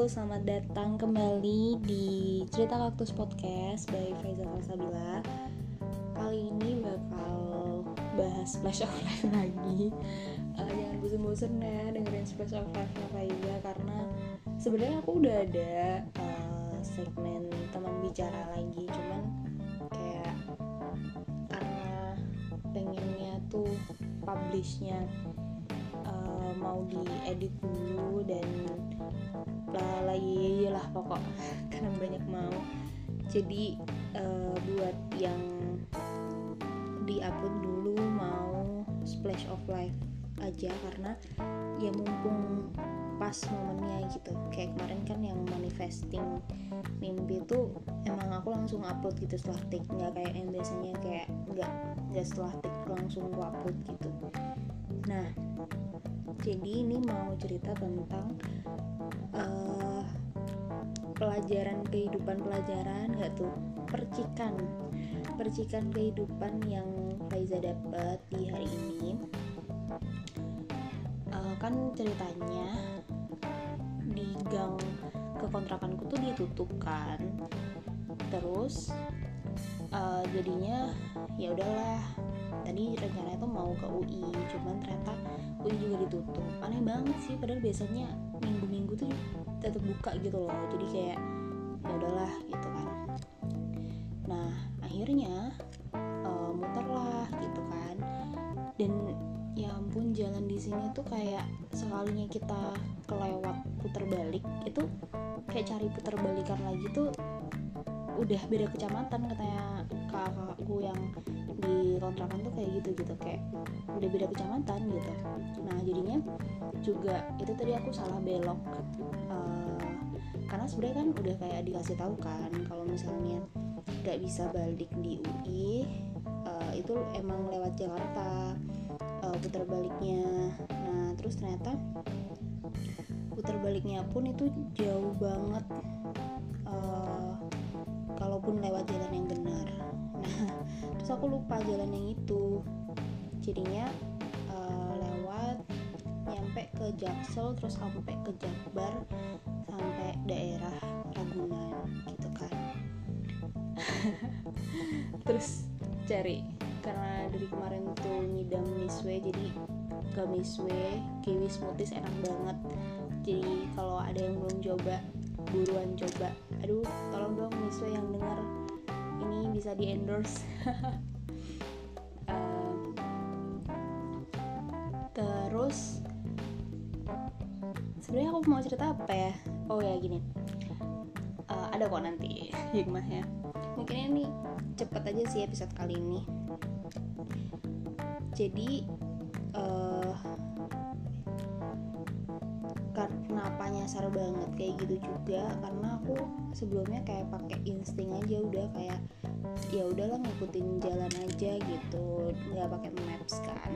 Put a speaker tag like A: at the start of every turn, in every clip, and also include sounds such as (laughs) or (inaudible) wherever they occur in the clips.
A: selamat datang kembali di Cerita Kaktus Podcast by Faiza Kalsabila Kali ini bakal bahas Splash of Life (laughs) lagi. Uh, Jangan bosan-bosan ya dengerin Splash of Life-nya Faiza Karena sebenarnya aku udah ada uh, segmen teman bicara lagi. Cuman kayak karena pengennya tuh publishnya uh, mau diedit dulu dan lah lagi lah pokok karena banyak mau. Jadi uh, buat yang diupload dulu mau splash of life aja karena ya mumpung pas momennya gitu. Kayak kemarin kan yang manifesting mimpi itu emang aku langsung upload gitu setelah take nggak kayak yang biasanya kayak nggak nggak setelah take langsung aku upload gitu. Nah jadi ini mau cerita tentang pelajaran kehidupan pelajaran nggak tuh? Percikan. Percikan kehidupan yang Faiza dapat di hari ini. Uh, kan ceritanya di gang kekontrakanku tuh ditutup kan. Terus uh, jadinya ya udahlah. Tadi rencananya tuh mau ke UI cuman ternyata UI juga ditutup. Aneh banget sih padahal biasanya minggu-minggu tuh tetap buka gitu loh. Jadi kayak ya udahlah gitu kan. Nah akhirnya uh, muterlah gitu kan. Dan ya ampun jalan di sini tuh kayak sekalinya kita kelewat putar balik itu kayak cari putar balikan lagi tuh udah beda kecamatan katanya kakakku yang di kontrakan tuh kayak gitu gitu kayak udah beda kecamatan gitu. Nah jadinya juga itu tadi aku salah belok sebenarnya kan udah kayak dikasih tahu kan kalau misalnya nggak bisa balik di UI uh, itu emang lewat Jakarta uh, putar baliknya. Nah terus ternyata putar baliknya pun itu jauh banget uh, kalaupun lewat jalan yang benar. Nah (laughs) terus aku lupa jalan yang itu. Jadinya uh, lewat nyampe ke Jaksel terus sampai ke Jakbar sampai daerah Ragunan gitu kan. (laughs) Terus cari karena dari kemarin tuh ngidam miswe jadi ke miswe kiwi smoothies enak banget. Jadi kalau ada yang belum coba buruan coba. Aduh tolong dong miswe yang dengar ini bisa di endorse (laughs) terus sebenarnya aku mau cerita apa ya oh ya gini. Uh, ada kok nanti (laughs) hikmahnya. Mungkin ini cepet aja sih episode kali ini. Jadi uh, karena apa nyasar banget kayak gitu juga karena aku sebelumnya kayak pakai insting aja udah kayak ya udahlah ngikutin jalan aja gitu nggak pakai maps kan.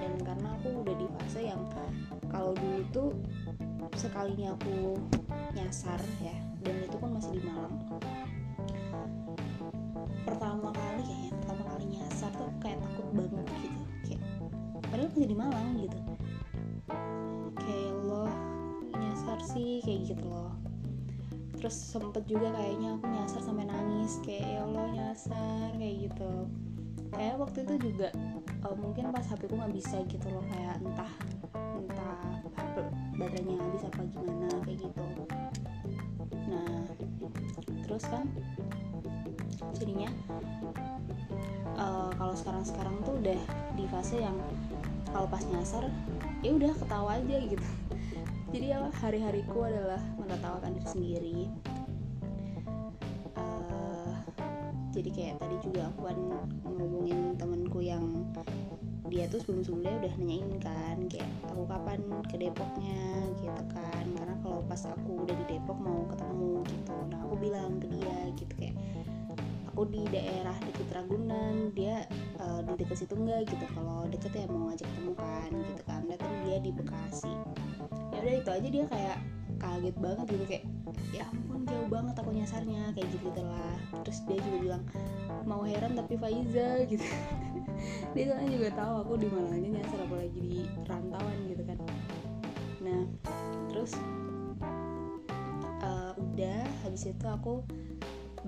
A: Dan karena aku udah di fase yang kalau dulu tuh sekalinya aku nyasar ya. Dan itu pun masih di Malang. Pertama kali kayaknya pertama kali nyasar tuh kayak takut banget gitu. Kayak padahal masih di Malang gitu. Kayak lo nyasar sih kayak gitu loh. Terus sempet juga kayaknya aku nyasar sampai nangis kayak ya Allah nyasar kayak gitu. Kayak waktu itu juga uh, mungkin pas HP ku nggak bisa gitu loh kayak entah entah baterainya habis apa gimana kayak gitu. Nah terus kan jadinya uh, kalau sekarang-sekarang tuh udah di fase yang kalau pas nyasar ya udah ketawa aja gitu. (laughs) Jadi ya hari-hariku adalah menertawakan diri sendiri. Uh, jadi kayak tadi juga aku kan ngomongin temenku yang dia tuh sebelum-sebelumnya udah nanyain kan kayak aku kapan ke Depoknya? Gitu kan. Karena kalau pas aku udah di Depok mau ketemu gitu nah aku bilang ke dia gitu kayak aku di daerah deket Ragunan dia uh, di deket situ enggak gitu kalau deket ya mau ngajak ketemu kan gitu kan. Datang dia di Bekasi. Ya udah itu aja dia kayak kaget banget gitu kayak ya ampun jauh banget aku nyasarnya kayak gitu lah terus dia juga bilang mau heran tapi Faiza gitu (laughs) dia soalnya juga tahu aku di mana aja nyasar apalagi di rantauan gitu kan. Nah terus udah habis itu aku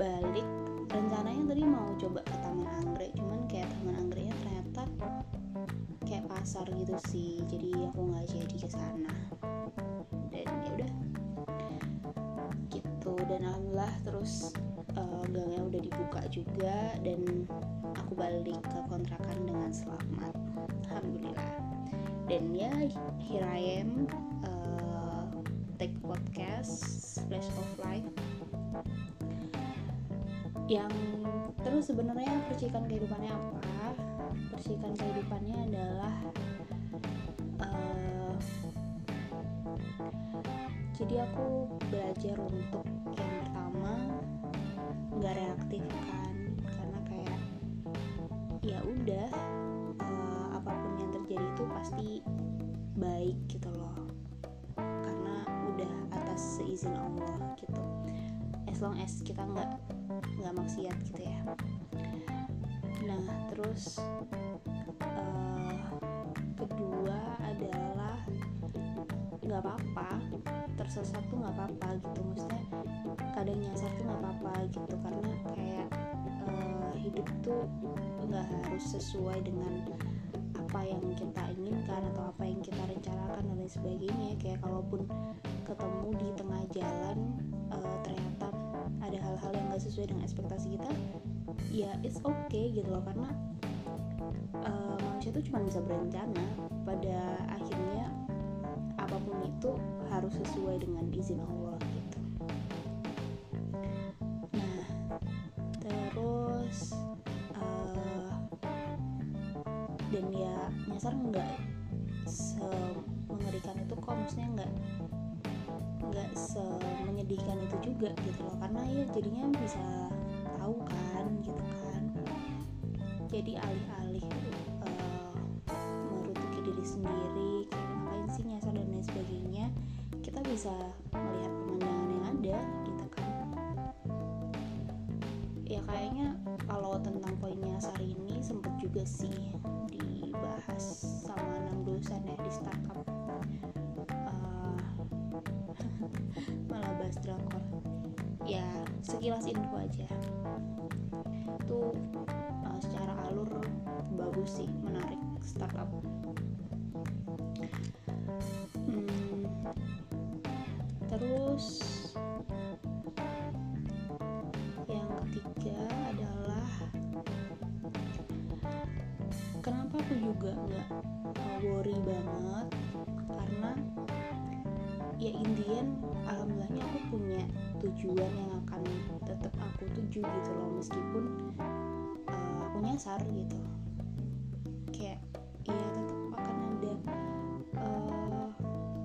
A: balik. Rencananya tadi mau coba ke Taman Anggrek cuman kayak Taman Anggreknya ternyata kayak pasar gitu sih jadi aku nggak jadi ke sana. Dan ya udah. Gitu dan alhamdulillah terus uh, gangnya udah dibuka juga dan aku balik ke kontrakan dengan selamat. Alhamdulillah. Dan ya here I am uh, take podcast flash of life. Yang terus sebenarnya percikan kehidupannya apa? Percikan kehidupannya adalah uh, jadi aku belajar untuk yang pertama nggak reaktif kan karena kayak ya udah uh, apa pun yang terjadi itu pasti baik gitu loh. Karena udah atas seizin Allah gitu. As long as kita nggak nggak maksiat gitu ya. Nah terus uh, kedua adalah nggak apa-apa tersesat tuh nggak apa-apa gitu. Maksudnya kadang nyasar tuh nggak apa-apa gitu. Karena tuh nggak harus sesuai dengan apa yang kita inginkan atau apa yang kita rencanakan dan lain sebagainya. Kayak kalaupun ketemu di tengah jalan uh, ternyata ada hal-hal yang gak sesuai dengan ekspektasi kita ya it's okay gitu loh. Karena uh, manusia itu cuma bisa berencana. Pada akhirnya apa pun itu harus sesuai dengan izin Allah gitu semenyedihkan itu juga gitu loh karena ya jadinya bisa tahu kan gitu kan. Jadi alih-alih uh, merutuki diri sendiri kayak ngapain sih nyasar dan lain sebagainya kita bisa melihat pemandangan yang ada gitu kan. Ya kayaknya kalau tentang poin nyasar ini sempet juga sih dibahas sama enam dosen ya di startup. Malah (laughs) bahas drakor ya sekilas info aja. Itu uh, secara alur bagus sih menarik startup. Hmm, terus yang ketiga adalah kenapa aku juga nggak worry banget? Karena ya Indian alhamdulillahnya aku punya tujuan yang akan tetap aku tuju gitu loh. Meskipun uh, aku nyasar gitu. Kayak ya tetap akan ada uh,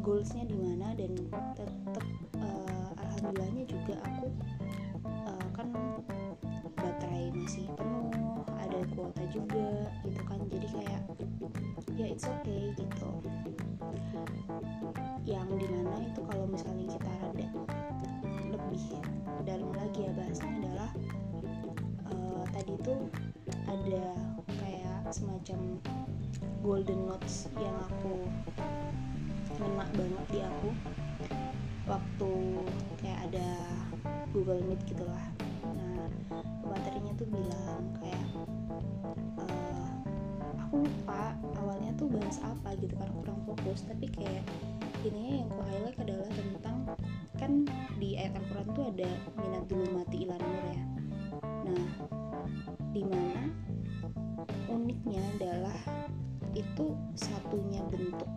A: goalsnya di mana dan tetap uh, alhamdulillahnya juga aku uh, kan baterai masih penuh ada kuota juga gitu kan. Jadi kayak ya it's okay itu ada kayak semacam golden notes yang aku ngena banget di aku. Waktu kayak ada Google Meet gitulah. Nah materinya tuh bilang kayak uh, aku lupa awalnya tuh bahas apa gitu kan kurang fokus. Tapi kayak intinya yang ku highlight adalah tentang kan di ayat Al-Quran tuh ada minat dulu mati ilan ya nah di mana uniknya adalah itu satunya bentuk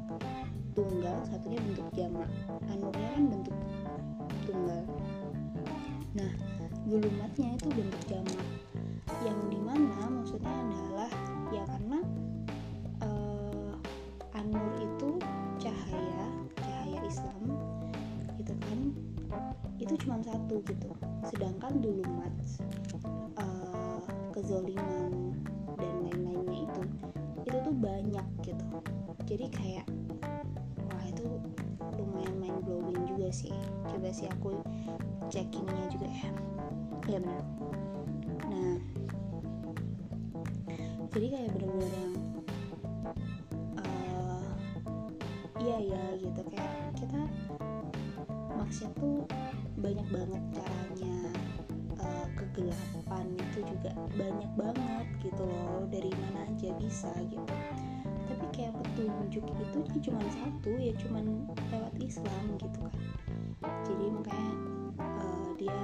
A: tunggal satunya bentuk jamak anurnya kan bentuk tunggal. Nah gulumatnya itu bentuk jamak yang di mana maksudnya adalah ya karena uh, anur itu cahaya cahaya Islam gitu kan. Itu cuma satu gitu. Sedangkan dulumat kezoliman dan lain-lainnya itu itu tuh banyak gitu. Jadi kayak wah itu lumayan mind blowing juga sih. Coba sih aku checkingnya juga ya. Ya benar nah jadi kayak bener-bener yang uh, iya ya gitu. Kayak kita maksudnya tuh banyak banget juga banyak banget gitu loh dari mana aja bisa gitu. Tapi kayak petunjuk itu cuma satu ya cuma lewat Islam gitu kan. Jadi makanya uh, dia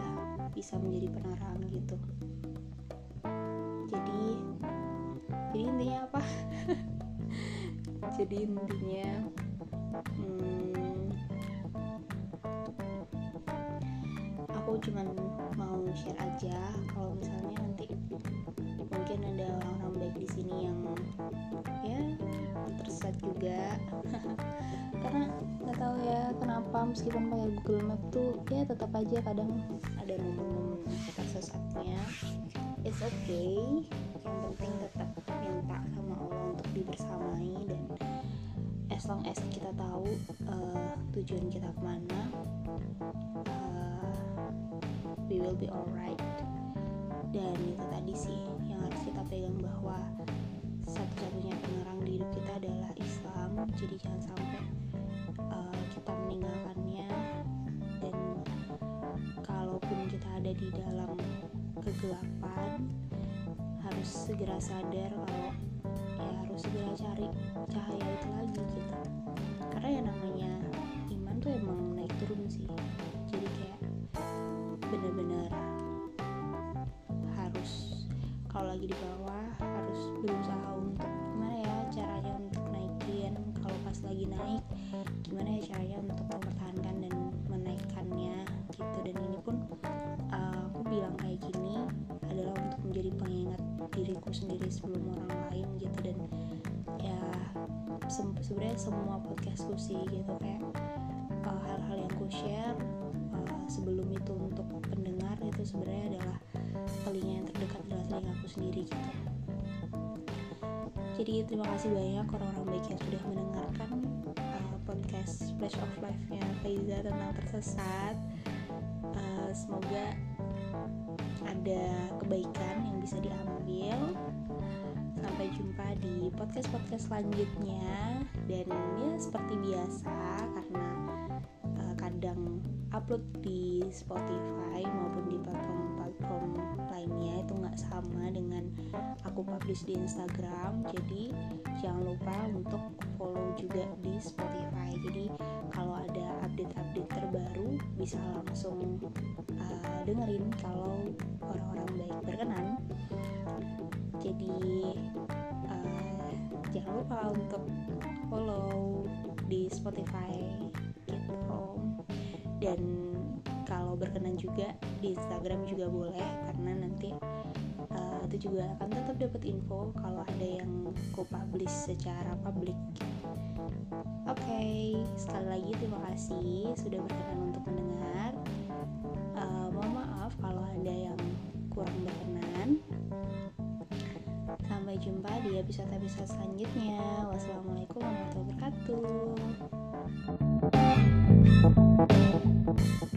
A: bisa menjadi penerang gitu. Jadi jadi intinya apa? (laughs) Jadi intinya hmm, aku cuman share aja kalau misalnya nanti mungkin ada orang-orang baik di sini yang ya tersesat juga. (laughs) Karena nggak tahu ya kenapa meskipun pakai Google Map tuh ya tetap aja kadang ada momen-momen tersesatnya. It's okay. Yang penting tetap minta sama Allah untuk dibersamai dan as long as kita tahu uh, tujuan kita ke mana we will be alright. Dan itu tadi sih yang harus kita pegang bahwa satu-satunya penerang di hidup kita adalah Islam. Jadi jangan sampai uh, kita meninggalkannya. Dan kalaupun kita ada di dalam kegelapan harus segera sadar kalau ya harus segera cari cahaya itu lagi gitu. Karena ya namanya iman tuh emang diriku sendiri sebelum orang lain gitu. Dan ya se sebenarnya semua podcastku sih gitu kayak hal-hal uh, yang ku share uh, sebelum itu untuk pendengar itu sebenarnya adalah telinga yang terdekat adalah telinga aku sendiri gitu. Jadi terima kasih banyak orang-orang baik yang sudah mendengarkan uh, podcast Flash of Life-nya Faiza tentang tersesat. Uh, semoga ada kebaikan yang bisa diambil. Sampai jumpa di podcast-podcast selanjutnya. Dan ya seperti biasa karena uh, kadang upload di Spotify maupun di platform-platform lainnya itu nggak sama dengan aku publish di Instagram. Jadi jangan lupa untuk follow juga di Spotify. Jadi kalau ada update-update terbaru bisa langsung dengerin kalau orang-orang baik berkenan. Jadi uh, jangan lupa untuk follow di Spotify gitu. Dan kalau berkenan juga di Instagram juga boleh karena nanti uh, itu juga akan tetap dapat info kalau ada yang ku publish secara publik Oke, okay, sekali lagi terima kasih sudah berkenan untuk mendengar. Ada yang kurang berkenan. Sampai jumpa di episode-episode selanjutnya. Wassalamualaikum warahmatullahi wabarakatuh.